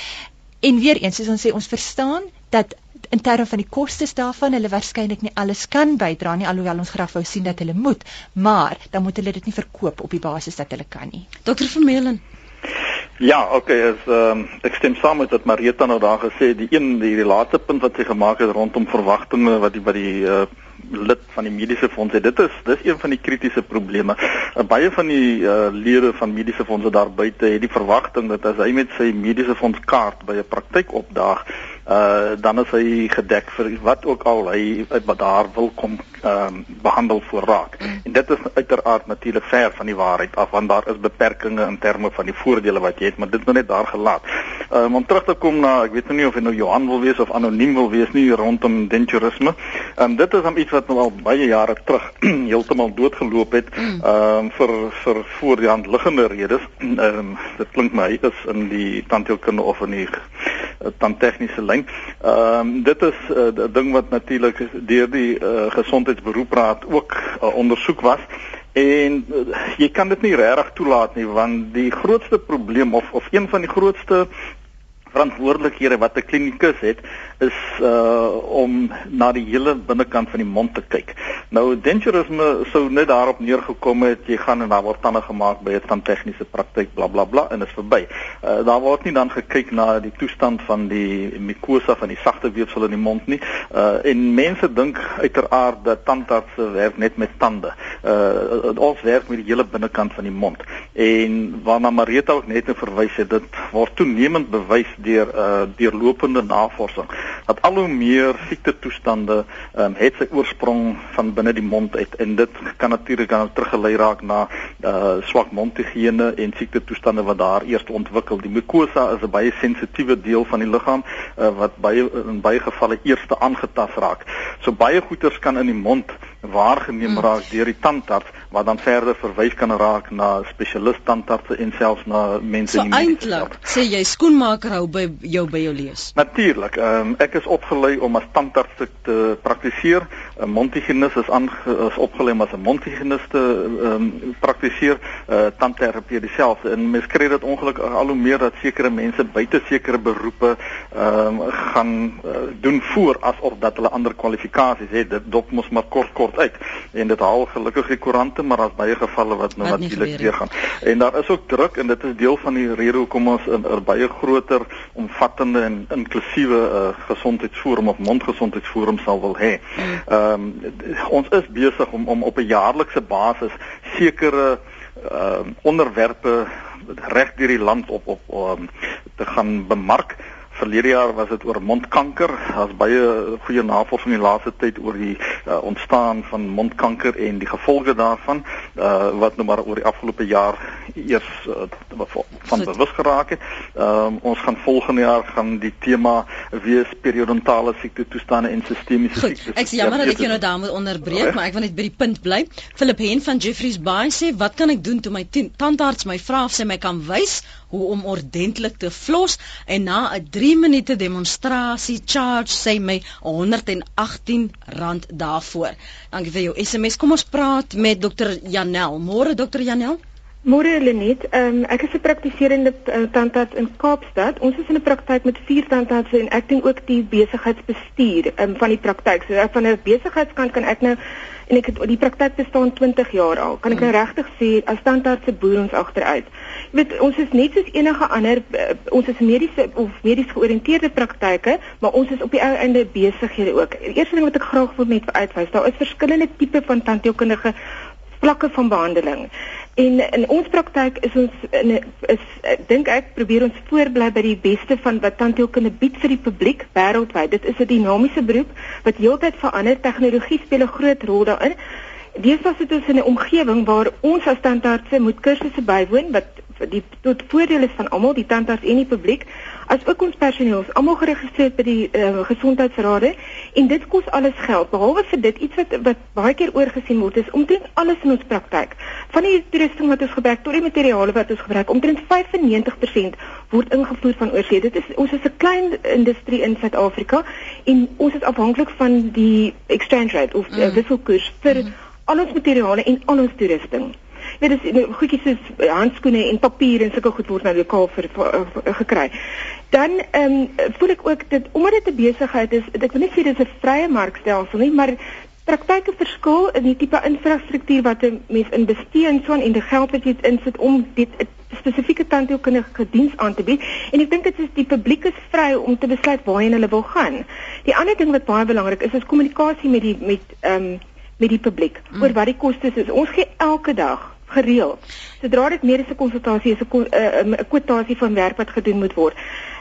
En weer eens soos ons sê ons verstaan dat in terme van die kostes daarvan hulle waarskynlik nie alles kan bydra nie alhoewel ons graag wou sien dat hulle moet maar dan moet hulle dit nie verkoop op die basis dat hulle kan nie Dr Vermeulen Ja, okay, is ehm um, ek stem saam met wat Marita nou daar gesê, die een die, die laaste punt wat sy gemaak het rondom verwagtinge wat die wat die uh, lid van die mediese fonds het. Dit is dis een van die kritiese probleme. Uh, baie van die uh, lede van mediese fondse daar buite het die verwagting dat as hy met sy mediese fonds kaart by 'n praktyk opdaag, uh dan is hy gedek vir wat ook al hy wat daar wil kom ehm um, behandel voor raak. Mm. En dit is uiteraard natuurlik ver van die waarheid af want daar is beperkings in terme van die voordele wat jy het, maar dit moet net daar gelaat. Ehm um, om terug te kom na ek weet nie of hy nou Johan wil wees of anoniem wil wees nie rondom denturisme. Ehm um, dit is om iets wat nou al baie jare terug heeltemal doodgeloop het mm. ehm um, vir vir voor die hand liggende redes. Ehm um, dit klink my is in die tandheelkunde of in die uh, tandtegniese lyn. Ehm um, dit is 'n uh, eh, ding wat natuurlik deur die uh, gesondheidsberoepraad ook uh, ondersoek was. En uh, jy kan dit nie regtig toelaat nie want die grootste probleem of of een van die grootste verantwoordelikhede wat 'n klinikus het is uh om na die hele binnekant van die mond te kyk. Nou denturisme sou net daarop neergekom het jy gaan en daar word tande gemaak by 'n tandtegniese praktyk bla bla bla en is verby. Uh daar word nie dan gekyk na die toestand van die mukosa van die sagte weefsel in die mond nie. Uh en mense dink uiteraard dat tandartse werk net met tande. Uh ons werk met die hele binnekant van die mond. En waarna Marita ook net verwys het, dit word toenemend bewys deur uh deurlopende navorsing dat al hoe meer siekte toestande um, het sy oorsprong van binne die mond uit en dit kan natuurlik dan teruggelei raak na uh swak mondhigiëne en siekte toestande wat daar eers ontwikkel. Die mukosa is 'n baie sensitiewe deel van die liggaam uh, wat baie in baie gevalle eers aangetast raak. So baie goeters kan in die mond waargeneem hmm. raak deur die tandarts wat dan verder verwys kan raak na spesialist tandartse en selfs na mense so in die mediese veld. Sê jy skoenmaker hou by jou by jou lees. Natuurlik. Ehm um, ek is opgelei om as tandarts te praktiseer. 'n Mondhygiënis is aan is opgelei om as 'n mondhygiënis te ehm um, praktiseer. Uh tandterapie dieselfde. En mens kry dit ongelukkig al hoe meer dat sekere mense buite sekere beroepe ehm um, gaan uh, doen voor asof dat hulle ander kwalifikasies het. Dit dop mos maar kort kort uit. En dit haal gelukkig die koerante, maar daar's baie gevalle wat nou natuurlik weer gaan. En daar is ook druk en dit is deel van die rede hoekom ons 'n baie groter omvattende en inklusiewe uh, gesondheidsforum of mondgesondheidsforum sal wil hê. Mm. Ehm um, ons is besig om om op 'n jaarlikse basis sekere ehm uh, onderwerpe reg deur die land op op um, te gaan bemark Verlede jaar was dit oor mondkanker. Daar's baie goeie navorsing in die laaste tyd oor die uh, ontstaan van mondkanker en die gevolge daarvan uh, wat nou maar oor die afgelope jaar eers uh, van bewus geraak het. Um, ons gaan volgende jaar gaan die tema wees periodontale siekte toestande en sistemiese siektes. Ek sê jammer dat ek jou nou daar moet onderbreek, maar ek wil net by die punt bly. Philip Hen van Jeffreys Bay sê, "Wat kan ek doen toe my tandarts my vra of sy my kan wys hoe om ordentlik te flos en na 'n 3 minute demonstrasie charge sy my R118 daarvoor. Dankie vir jou SMS. Kom ons praat met dokter Janel. Môre dokter Janel. Môre Lenet, um, ek is 'n praktiserende uh, tandarts in Kaapstad. Ons is in 'n praktyk met vier tandartse en ek doen ook die besigheidsbestuur um, van die praktyk. So van 'n besigheidskant kan ek nou en ek het die praktyk bestaan 20 jaar al. Kan ek nou regtig sê as tandartse boer ons agteruit. Weet, ons is net soos enige ander uh, ons is mediese of medies georiënteerde praktyke, maar ons is op die ou einde besighede ook. Eerste ding wat ek graag wil net uitwys, daar is verskillende tipe van tandheelkundige vlakke van behandeling. En in ons praktyk is ons in is dink ek probeer ons voorbly by die beste van wat tandheelkunde bied vir die publiek wêreldwyd. Dit is 'n dinamiese beroep wat heeltyd verander. Tegnologie speel 'n groot rol daarin. Deesdae sit ons in 'n omgewing waar ons as tandartse moet kursusse bywoon wat die tot voordeel is van almal, die tandarts en die publiek as ook ons personeel is almal geregistreer by die uh, gesondheidsrade en dit kos alles geld behalwe vir dit iets wat wat baie keer oorgesien word is omtrent alles in ons praktyk van die toerusting wat ons gebruik tot die materiale wat ons gebruik omtrent 95% word ingevoer van oorsee. Dit is ons is 'n klein industrie in Suid-Afrika en ons is afhanklik van die exchange rate of uh, wisselkoers vir mm. al ons materiale en al ons toerusting Ja, dis goedjies soos handskoene en papier en sulke goed word nou lokaal vir, vir, vir gekry. Dan ehm um, voel ek ook dit omdat dit 'n besigheid is, ek wil nie sê dis 'n vrye markstelsel nie, maar praktyke verskil in die tipe infrastruktuur wat 'n mens investeer en so en die geld wat jy insit om dit spesifieke tandheelkundige diens aan te bied. En ek dink dit is die publiek is vry om te besluit waarheen hulle wil gaan. Die ander ding wat baie belangrik is, is kommunikasie met die met ehm um, met die publiek mm. oor wat die kostes is. Ons gee elke dag gereeld. Sodra dit mediese konsultasie is 'n eh, 'n kwotasie van werk wat gedoen moet word.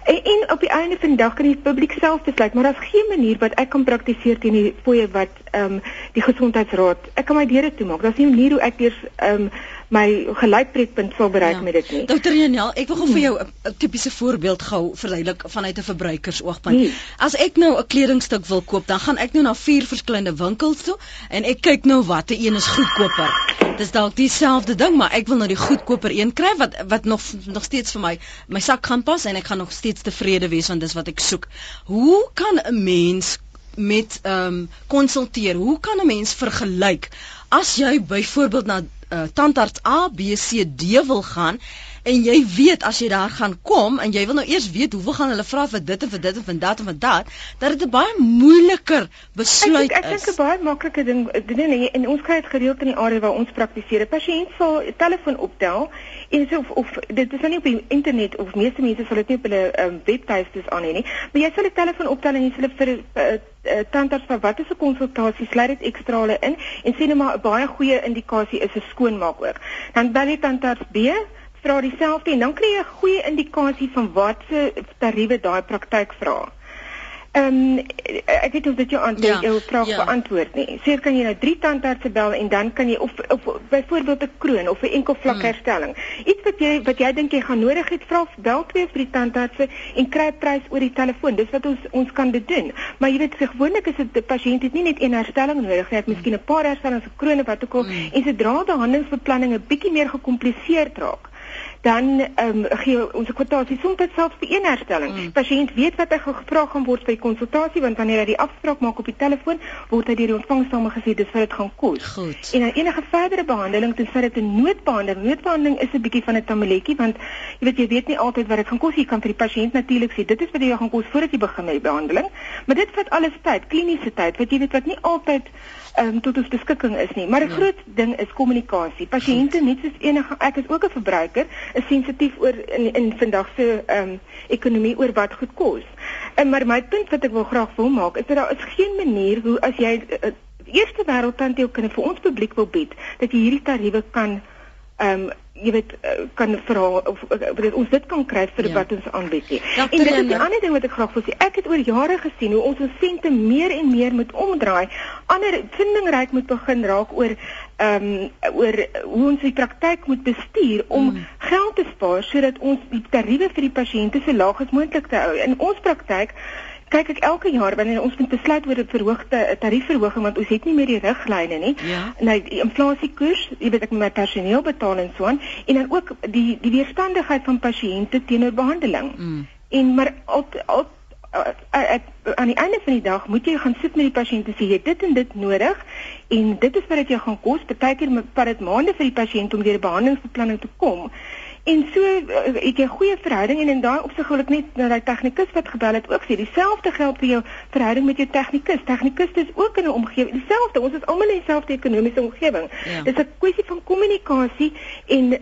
En, en op die einde van die dag kan die publiek self besluit, maar daar's geen manier wat ek kan praktiseer teen die fooie wat ehm um, die gesondheidsraad. Ek kan my deure toemaak. Daar's nie 'n manier hoe ek eers ehm um, my gelykbreekpunt sal bereik ja. met dit nie. Dr. Janel, ek wil gou vir jou 'n tipiese voorbeeld gou verduidelik vanuit 'n verbruikersoogpunt. Nee. As ek nou 'n kledingstuk wil koop, dan gaan ek nou na vier verskillende winkels toe en ek kyk nou watter een is goedkoper. Dis dalk dieselfde ding, maar ek wil nou die goedkoper een kry wat wat nog nog steeds vir my my sak gaan pas en ek gaan nog steeds tevrede wees want dis wat ek soek. Hoe kan 'n mens met ehm um, konsulteer? Hoe kan 'n mens vergelyk as jy byvoorbeeld na uh, tandarts A, B, C, D wil gaan en jy weet as jy daar gaan kom en jy wil nou eers weet hoeveel gaan hulle vra vir dit en vir dit en vir dat en vir dat dat dit 'n baie moeiliker besluit ek, ek, ek is. Ek dink 'n baie maklike ding nee nee en ons kry dit gereeld in die area waar ons praktiseer. 'n Pasiënt sal telefoon optel en so of, of dit is nou nie op die internet of meeste mense sal dit nie op hulle um, webtuistes aan hê nie, maar jy sal 'n telefoon optel en jy sal vir 'n uh, uh, uh, tandarts van wat is 'n konsultasie, sluit dit ekstrale in en sê net maar 'n baie goeie indikasie is 'n skoonmaak ook. Dan bel jy tandarts B vra dieselfde en dan kry jy 'n goeie indikasie van wat se tariewe daai praktyk vra. Ehm um, ek weet of dit jou antwoord ja, jou vraag ja. beantwoord nie. Seker kan jy nou drie tandartse bel en dan kan jy of of byvoorbeeld 'n kroon of 'n enkel vlak hmm. herstelling. Iets wat jy wat jy dink jy gaan nodig het, vra bel twee vir die tandartse en kry 'n prys oor die telefoon. Dis wat ons ons kan dit doen. Maar jy weet gewoonlik is dit die pasiënt het nie net een herstelling nodig nie, hy het miskien 'n paar herstellings, 'n kroon of wat ook al hmm. en sodra behandelingsbeplanning 'n bietjie meer gekompliseerd raak dan ehm um, gee ons 'n kwotasie soms selfs vir een herstelling. Mm. Pasiënt weet wat hy gevra gaan word die konsultasie want wanneer hy die afspraak maak op die telefoon, word hy deur die ontvangsdame gesê dis wat dit gaan kos. Goed. En dan enige verdere behandeling tensy dit 'n noodbehandeling, noodbehandeling is 'n bietjie van 'n tamaletjie want jy weet jy weet nie altyd wat dit gaan kos. Jy kan vir die pasiënt natuurlik sê dit is wat jy gaan kos voordat jy begin met die behandeling, maar dit vat alles tyd, kliniese tyd wat jy weet wat nie altyd um, tot ons beskikking is nie. Maar 'n ja. groot ding is kommunikasie. Pasiënte net soos enige ek is ook 'n verbruiker, is sensitief oor in in vandag se um, ekonomie oor wat goed kos. En maar my punt wat ek wil graag wil maak is dat daar is geen manier hoe as jy uh, eerste wêreld tandheelkunde vir ons publiek wil bied dat jy hierdie tariewe kan ehm um, jy weet eh, kan verhaal of dat ons dit kan kry vir ja. wat ons aanbied nie. En dit is 'n ander ding wat ek graag wil sê. Ek het oor jare gesien hoe ons ons sente meer en meer moet omdraai. Ander vindingryk moet begin raak oor ehm um, oor hoe ons die praktyk moet bestuur om mm. geld te spaar sodat ons die tariewe vir die pasiënte so laag as moontlik te hou. In ons praktyk kyk ek elke jaar wanneer ons moet besluit oor 'n verhoogde tariefverhoging want ons het nie meer die riglyne nie. Ja. Nou die inflasiekoers, jy weet ek moet my personeel betaal en so aan en dan ook die die weerstandigheid van pasiënte teenoor behandeling. Mm. En maar al, al uh, uh, uh, aan die einde van die dag moet jy gaan sit met die pasiënt en sê jy dit en dit nodig en dit is wat dit jou gaan kos. Partykeer vat dit maande vir die pasiënt om deur die behandelingsbeplanning te kom. En so uh, het jy goeie verhouding en in daai opsig wil ek net na daai tegnikus wat gebel het ook sê dieselfde geld vir jou verhouding met jou tegnikus. Tegnikus is ook in 'n omgewing dieselfde. Ons is almal in dieselfde ekonomiese omgewing. Ja. Dis 'n kwessie van kommunikasie en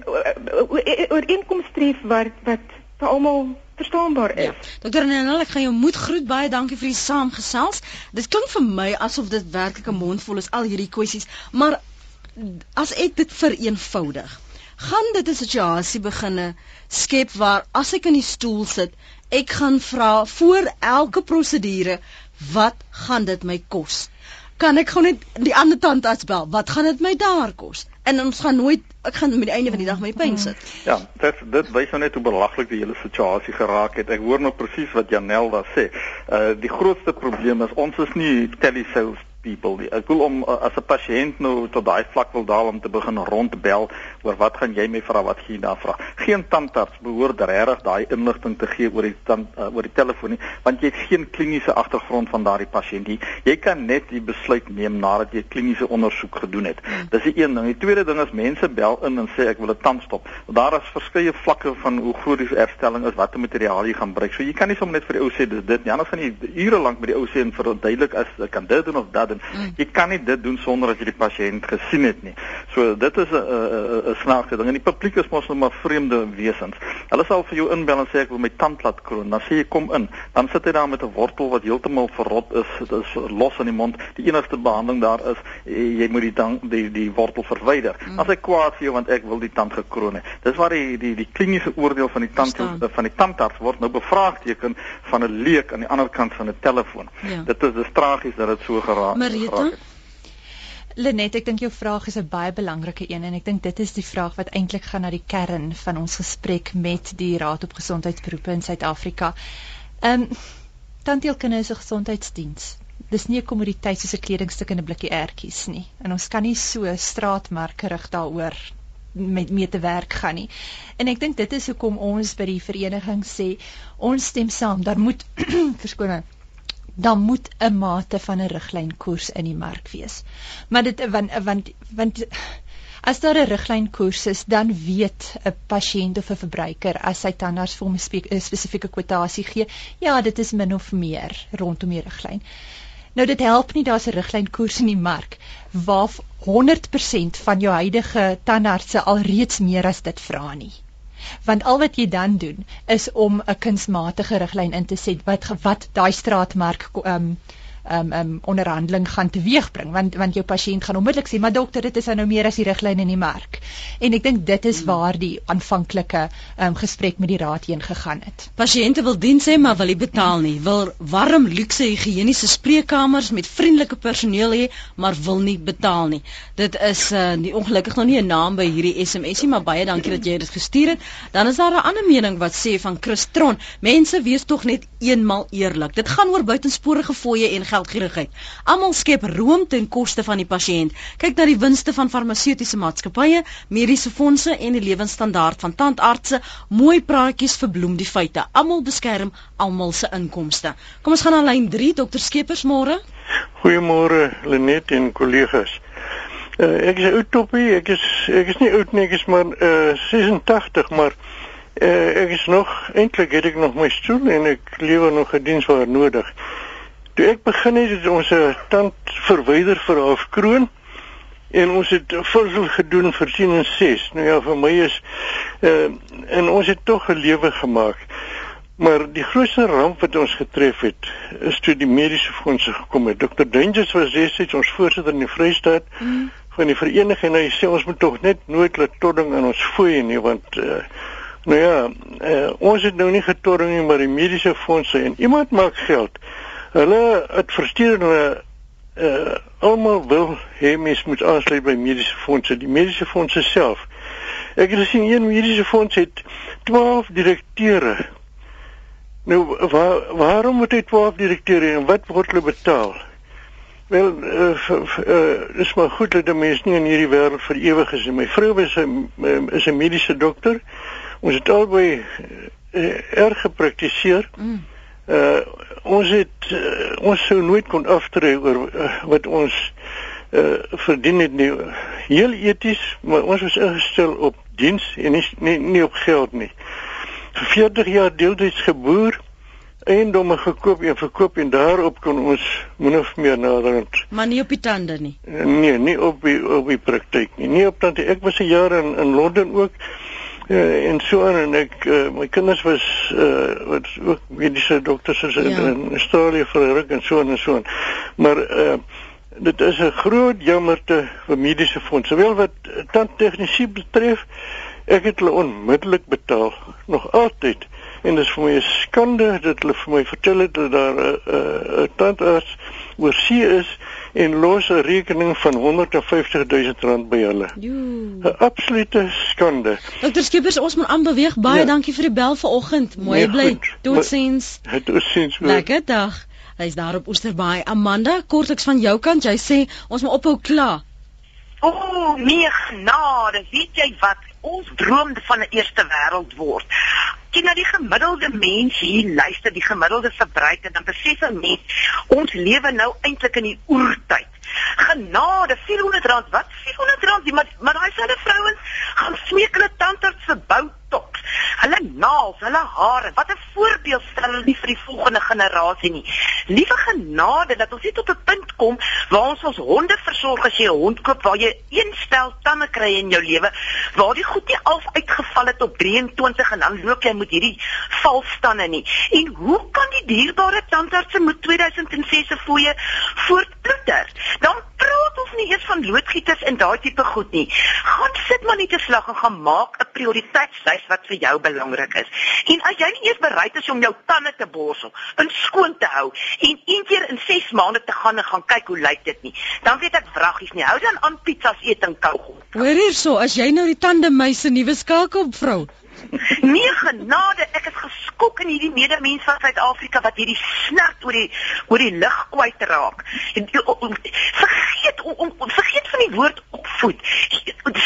ooreenkomste tref wat wat vir almal verstaanbaar is. Ja. Dokter Nenel, ek gaan jou moed groet baie dankie vir die saamgesels. Dit klink vir my asof dit werklik 'n mondvol is al hierdie kwessies, maar as ek dit vereenvoudig gaan dit 'n situasie beginne skep waar as ek in die stoel sit, ek gaan vra voor elke prosedure, wat gaan dit my kos? Kan ek gou net die ander tandarts bel? Wat gaan dit my daar kos? En ons gaan nooit ek gaan met die einde van die dag my pyn sit. Ja, dit dit wys nou net hoe belaglik die hele situasie geraak het. Ek hoor nou presies wat Janel daar sê. Uh die grootste probleem is ons is nie telesales people. Ek wil om uh, as 'n pasiënt nou tot daai vlak wil daal om te begin rondbel oor wat gaan jy my vra wat gee jy daar vra. Geen tandarts behoort regtig daai inligting te gee oor die tand uh, oor die telefoon nie, want jy het geen kliniese agtergrond van daardie pasiënt nie. Jy kan net die besluit neem nadat jy kliniese ondersoek gedoen het. Hmm. Dis die een ding. Die tweede ding is mense bel in en sê ek wil 'n tandstop. Daar is verskeie vlakke van hoe groot die herstelling is, watter materiaal jy gaan gebruik. So jy kan nie sommer net vir die ou sê dis dit nie. Anders gaan jy ure lank met die ou sê en verduidelik as ek kan dit doen of dat doen. Mm. Jy kan nie dit doen sonder dat jy die pasiënt gesien het nie. So dit is 'n 'n 'n snaakse ding. En die publiek is mos nog maar vreemde wesens. Hulle sal vir jou inbel en sê ek wil my tand laat kroon. Dan sê jy kom in. Dan sit jy daar met 'n wortel wat heeltemal verrot is. Dit is los in die mond. Die enigste behandeling daar is jy moet die tand die die wortel verwyder. Mm. As hy kwaad vir jou want ek wil die tand gekroon hê. Dis waar die die die kliniese oordeel van die tand van die tandarts word nou bevraagteken van 'n leek aan die ander kant van 'n telefoon. Ja. Dit is dis tragies dat dit so geraak het. Lenet, ek dink jou vraag is 'n baie belangrike een en ek dink dit is die vraag wat eintlik gaan na die kern van ons gesprek met die Raad op Gesondheidsberoepe in Suid-Afrika. Ehm um, tandheelkunde is 'n gesondheidsdiens. Dis nie 'n kommoditeit soos 'n kledingstuk in 'n blikkie ertjies nie. En ons kan nie so straatmark rig daaroor met mee te werk gaan nie. En ek dink dit is hoekom ons by die vereniging sê ons stem saam, daar moet verskoning dan moet 'n mate van 'n riglynkoers in die mark wees. Maar dit want want want as daar 'n riglynkoers is, dan weet 'n pasiënt of 'n verbruiker as sy tandarts vir hom 'n spesifieke kwotasie gee, ja, dit is min of meer rondom die riglyn. Nou dit help nie daar's 'n riglynkoers in die mark waar 100% van jou huidige tandartse alreeds meer as dit vra nie want al wat jy dan doen is om 'n kunsmatige riglyn in te set wat wat daai straatmark um, um um onderhandeling gaan teweegbring want want jou pasiënt gaan onmiddellik sê maar dokter dit is nou meer as die riglyne in die mark en ek dink dit is hmm. waar die aanvanklike um gesprek met die raad heen gegaan het. Pasiënte wil dien sê maar wil nie betaal nie. Wil warm luukse higiëniese spreekkamers met vriendelike personeel hê maar wil nie betaal nie. Dit is uh, nie ongelukkig nog nie 'n naam by hierdie SMSie maar baie dankie dat jy dit gestuur het. Dan is daar 'n ander mening wat sê van Christron mense wees tog net eenmal eerlik. Dit gaan oor buitensporige fooie en geldgierigheid. Almal skep room ten koste van die pasiënt. Kyk na die winste van farmaseutiese maatskappye, mediese fondse en die lewenstandaard van tandartse. Mooi praatjies verbloem die feite. Almal beskerm almal se inkomste. Kom ons gaan na lyn 3, dokter Skeepers môre. Goeiemôre Lenet en kollegas. Uh, ek is utopie, ek is ek is nie oud nie, ek is maar uh, 86, maar uh, ek is nog eintlik het ek nog my stoel en ek lewe nog 'n diens waar nodig. Toe ek begin het, het ons 'n tand verwyder vir haar kroon en ons het vulsel gedoen vir 10 en 6. Nou ja, vir my is uh en ons het tog 'n lewe gemaak. Maar die grootste ramp wat ons getref het, is toe die mediese fondse gekom het. Dr. Dangers was destyds ons voorsitter in die Vrystaat mm. van die vereniging en hy sê ons moet tog net nooit laat todding aan ons fooi nie want uh nou ja, uh, ons het nou nie getodding nie, maar die mediese fondse en iemand maak geld. Hulle het versteur hulle uh almal wil hê mens moet aansluit by mediese fondse, die mediese fondse self. Ek het gesien een mediese fonds het 12 direkteure. Nou waar, waarom moet hy 12 direkteure en wat word hulle betaal? Wel, uh, uh, is maar goed dat die mens nie in hierdie wêreld vir ewig is. My vrou is 'n is 'n mediese dokter. Ons het albei uh, erg gepraktiseer. Mm Uh ons het uh, ons sou nooit kon aftree oor uh, wat ons uh verdien het nie. Heel eties, maar ons was ingestel op diens en nie nie, nie op geld nie. Vir 40 jaar deeltyds geboer eiendomme gekoop en verkoop en daarop kon ons min of meer naderhand. Maar nie op die tande nie. Nee, nie op die op die praktyk nie. Nie op tande. Ek was 'n jaar in in Londen ook. Uh, en so en ek uh, my kinders was uh, wat ook mediese dokters is in, ja. in Australië vir ruk en so en so aan. Maar uh, dit is 'n groot jammerte vir mediese fonds. Sowel wat tandtegnisie betref, ek het hulle onmiddellik betaal nog altyd en dit is vir my 'n skande dat hulle vir my vertel het dat daar 'n uh, uh, tandarts oor see is en los 'n rekening van 150 000 rand by hulle. 'n Absolute skande. Dokter Skeepers, ons moet aanbeweeg. Baie ja. dankie vir die bel vanoggend. Mooi nee, bly. Totsiens. Totsiens. Lekker dag. Hy's daar op Osterbaai. Amanda, kortliks van jou kant, jy sê ons moet ophou kla. O, oh, nee genade. Weet jy wat? Ons droom van 'n eerste wêreld word. Kyk na die gemiddelde mens hier luister die gemiddelde verbruiker dan besef 'n mens ons lewe nou eintlik in die oertyd. Genade 400 rand. Wat? 400 rand? Maar maar daai selfe vrouens gaan smeek hulle tandarts vir botox hulle naels hulle hare. Wat 'n voorbeeld stel hulle nie vir die volgende generasie nie. Liewe genade dat ons net op 'n punt kom waar ons ons honde versorg as jy 'n hond koop waar jy een stel tande kry in jou lewe waar die goed nie al uitgeval het op 23 en dan loop jy met hierdie valstande nie. En hoe kan die dierbare tandarts met 2006 se fooie voortploeter? Dan praat ons nie eers van loodgieters en daai tipe goed nie. Gaan sit maar net te slag en gaan maak 'n prioriteitslys wat vir jou belangrik is. En as jy nie eers bereid is om jou tande te borsel en skoon te hou en een keer in 6 maande te gaan en gaan kyk hoe lyk dit nie, dan weet ek vraggies nie. Hou dan aan pizzas eet en kou. Hoor hierso, as jy nou die tande meise nuwe skakel vrou Nee genade, ek is geskok in hierdie medemens van Suid-Afrika wat hierdie snert oor die oor die lig kwyt raak. Vergeet om, om vergeet van die woord opvoed.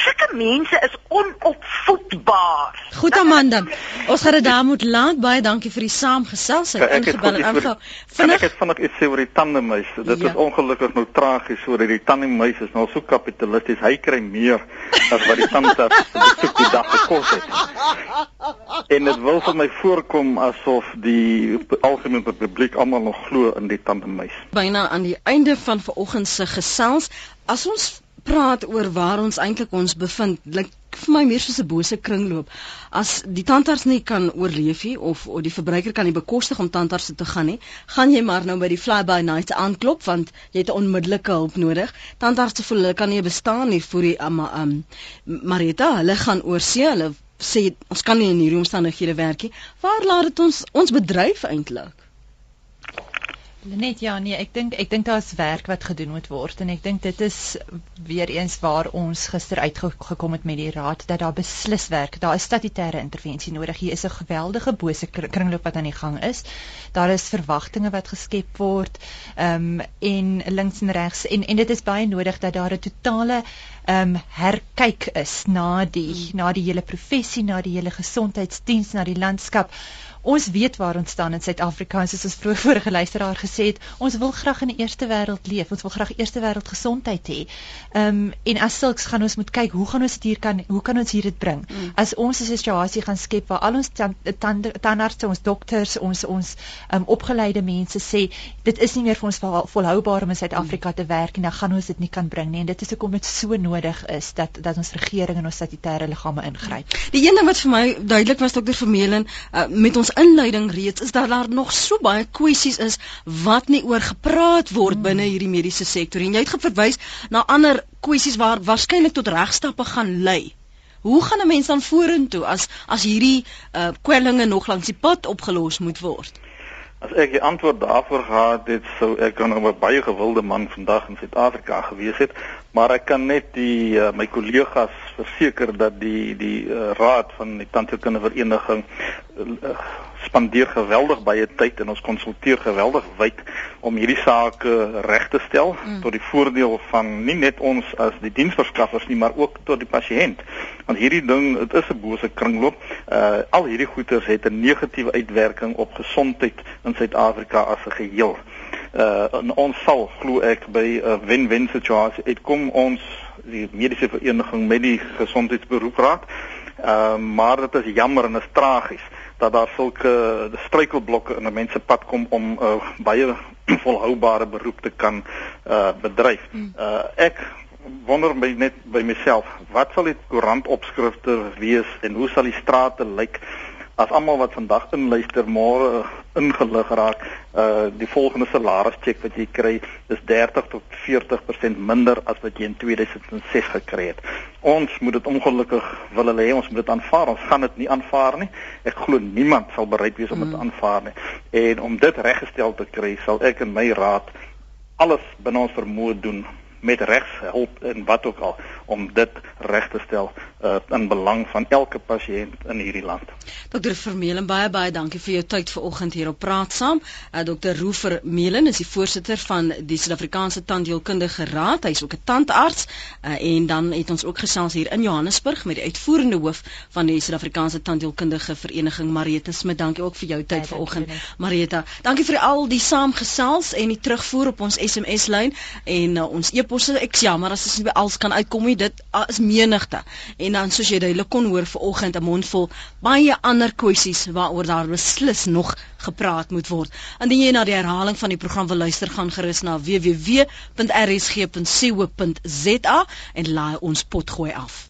Sulke mense is onopvoedbaar. Goed Amanda. Ons gaan dit daar moet laat. Baie dankie vir die saamgesels en ingebel en aangehou. Vinnig ek het vinnig iets sê oor die tandemuis. Dit ja. is ongelukkig nou tragies oor die tandemuis is nou so kapitalisties. Hy kry meer as wat die tandarts die dag gekos het en dit wil vir my voorkom asof die algemene publiek almal nog glo in die tandemuis. Byna aan die einde van vanoggend se gesels, as ons praat oor waar ons eintlik ons bevind, lyk vir my meer soos 'n bose kringloop. As die tandarts nie kan oorleef nie of of die verbruiker kan nie bekostig om tandarts te gaan nie, gaan jy maar nou by die fly by night aanklop want jy het onmiddellike hulp nodig. Tandarts voel hulle kan nie bestaan nie vir die um, um Marita, hulle gaan oorsee, hulle sê ons kan nie in hierdie omstandighede werk nie. Waar laat dit ons ons bedryf eintlik? Net ja nee, ek dink ek dink daar's werk wat gedoen moet word en ek dink dit is weer eens waar ons gister uitgekom het met die raad dat daar beslis werk. Daar is statutêre intervensie nodig. Hier is 'n geweldige bose kringloop wat aan die gang is. Daar is verwagtinge wat geskep word. Ehm um, en links en regs en en dit is baie nodig dat daar 'n totale ehm um, herkyk is na die na die hele professie, na die hele gesondheidsdiens, na die landskap ons weet waar ons staan in Suid-Afrika. Soos ons vroeër vorige luisteraar gesê het ons wil graag in die eerste wêreld leef. Ons wil graag eerste wêreld gesondheid hê. Um, en as sulks gaan ons moet kyk hoe gaan ons dit hier kan hoe kan ons hier dit bring? Mm. as ons 'n situasie gaan skep waar al ons tandarts ons dokters ons ons um, opgeleide mense sê dit is nie meer vir ons volhoubaar om in Suid-Afrika te werk en dan gaan ons dit nie kan bring nie. En dit is hoekom dit so nodig is dat dat ons regering en ons statutêre liggame ingryp. Die een ding wat vir my duidelik was dokter Vermeulen uh, met ons inleiding reeds is dat daar nog so baie kwessies is wat nie oor gepraat word hmm. binne hierdie mediese sektor en jy het verwys na ander kwessies waar waarskynlik tot regstappe gaan lei. Hoe gaan 'n mens dan vorentoe as as hierdie uh, kwellinge nog langs die pad opgelos moet word? As ek die antwoord daarvoor gehad het, sou ek kan 'n baie gewilde man vandag in Suid-Afrika gewees het, maar ek kan net die uh, my kollegas verseker dat die die uh, raad van die tandheelkundige vereniging uh, spandeer geweldig baie tyd en ons konsulteer geweldig wyd om hierdie sake reg te stel mm. tot die voordeel van nie net ons as die diensverskaffers nie, maar ook tot die pasiënt. Want hierdie ding, dit is 'n bose kringloop. Uh al hierdie goeters het 'n negatiewe uitwerking op gesondheid in Suid-Afrika as 'n geheel. Uh ons sal glo ek by 'n wen-wen situasie uitkom ons die mediese vereniging met die gesondheidsberoepraad. Ehm uh, maar dit is jammer en is tragies dat daar sulke struikelblokke in 'n mens se pad kom om 'n uh, baie volhoubare beroep te kan uh bedryf. Uh ek wonder my net by myself, wat sal die koerantopskrifte wees en hoe sal die strate lyk as almal wat vandag inluister môre ingelig raak, uh die volgende salarischeck wat jy kry is 30 tot 40% minder as wat jy in 2006 gekry het. Ons moet dit ongelukkig wil hulle hê ons moet dit aanvaar. Ons gaan dit nie aanvaar nie. Ek glo niemand sal bereid wees om dit mm. aanvaar nie. En om dit reggestel te kry, sal ek in my raad alles binne ons vermoë doen met regshulp en wat ook al om dit reg te stel uh, in belang van elke pasiënt in hierdie land. Dr. Vermeulen baie baie dankie vir jou tyd vanoggend hier op Praat Saam. Uh, Dr. Roefer Meulen is die voorsitter van die Suid-Afrikaanse Tandheelkundige Raad. Hy is ook 'n tandarts uh, en dan het ons ook gesels hier in Johannesburg met die uitvoerende hoof van die Suid-Afrikaanse Tandheelkundige Vereniging Marieta Smit. Dankie ook vir jou tyd ja, vanoggend Marieta. Dankie vir al die saamgesels en die terugvoer op ons SMS lyn en uh, ons e-posse. Ek jammer as ons nie by alles kan uitkom nie. Dit uh, is menigte. En dan soos jy duidelik kon hoor vanoggend 'n mondvol baie ander kwessies waaroor daar beslis nog gepraat moet word. Indien jy na die herhaling van die program wil luister, gaan gerus na www.rsg.co.za en laai ons potgooi af.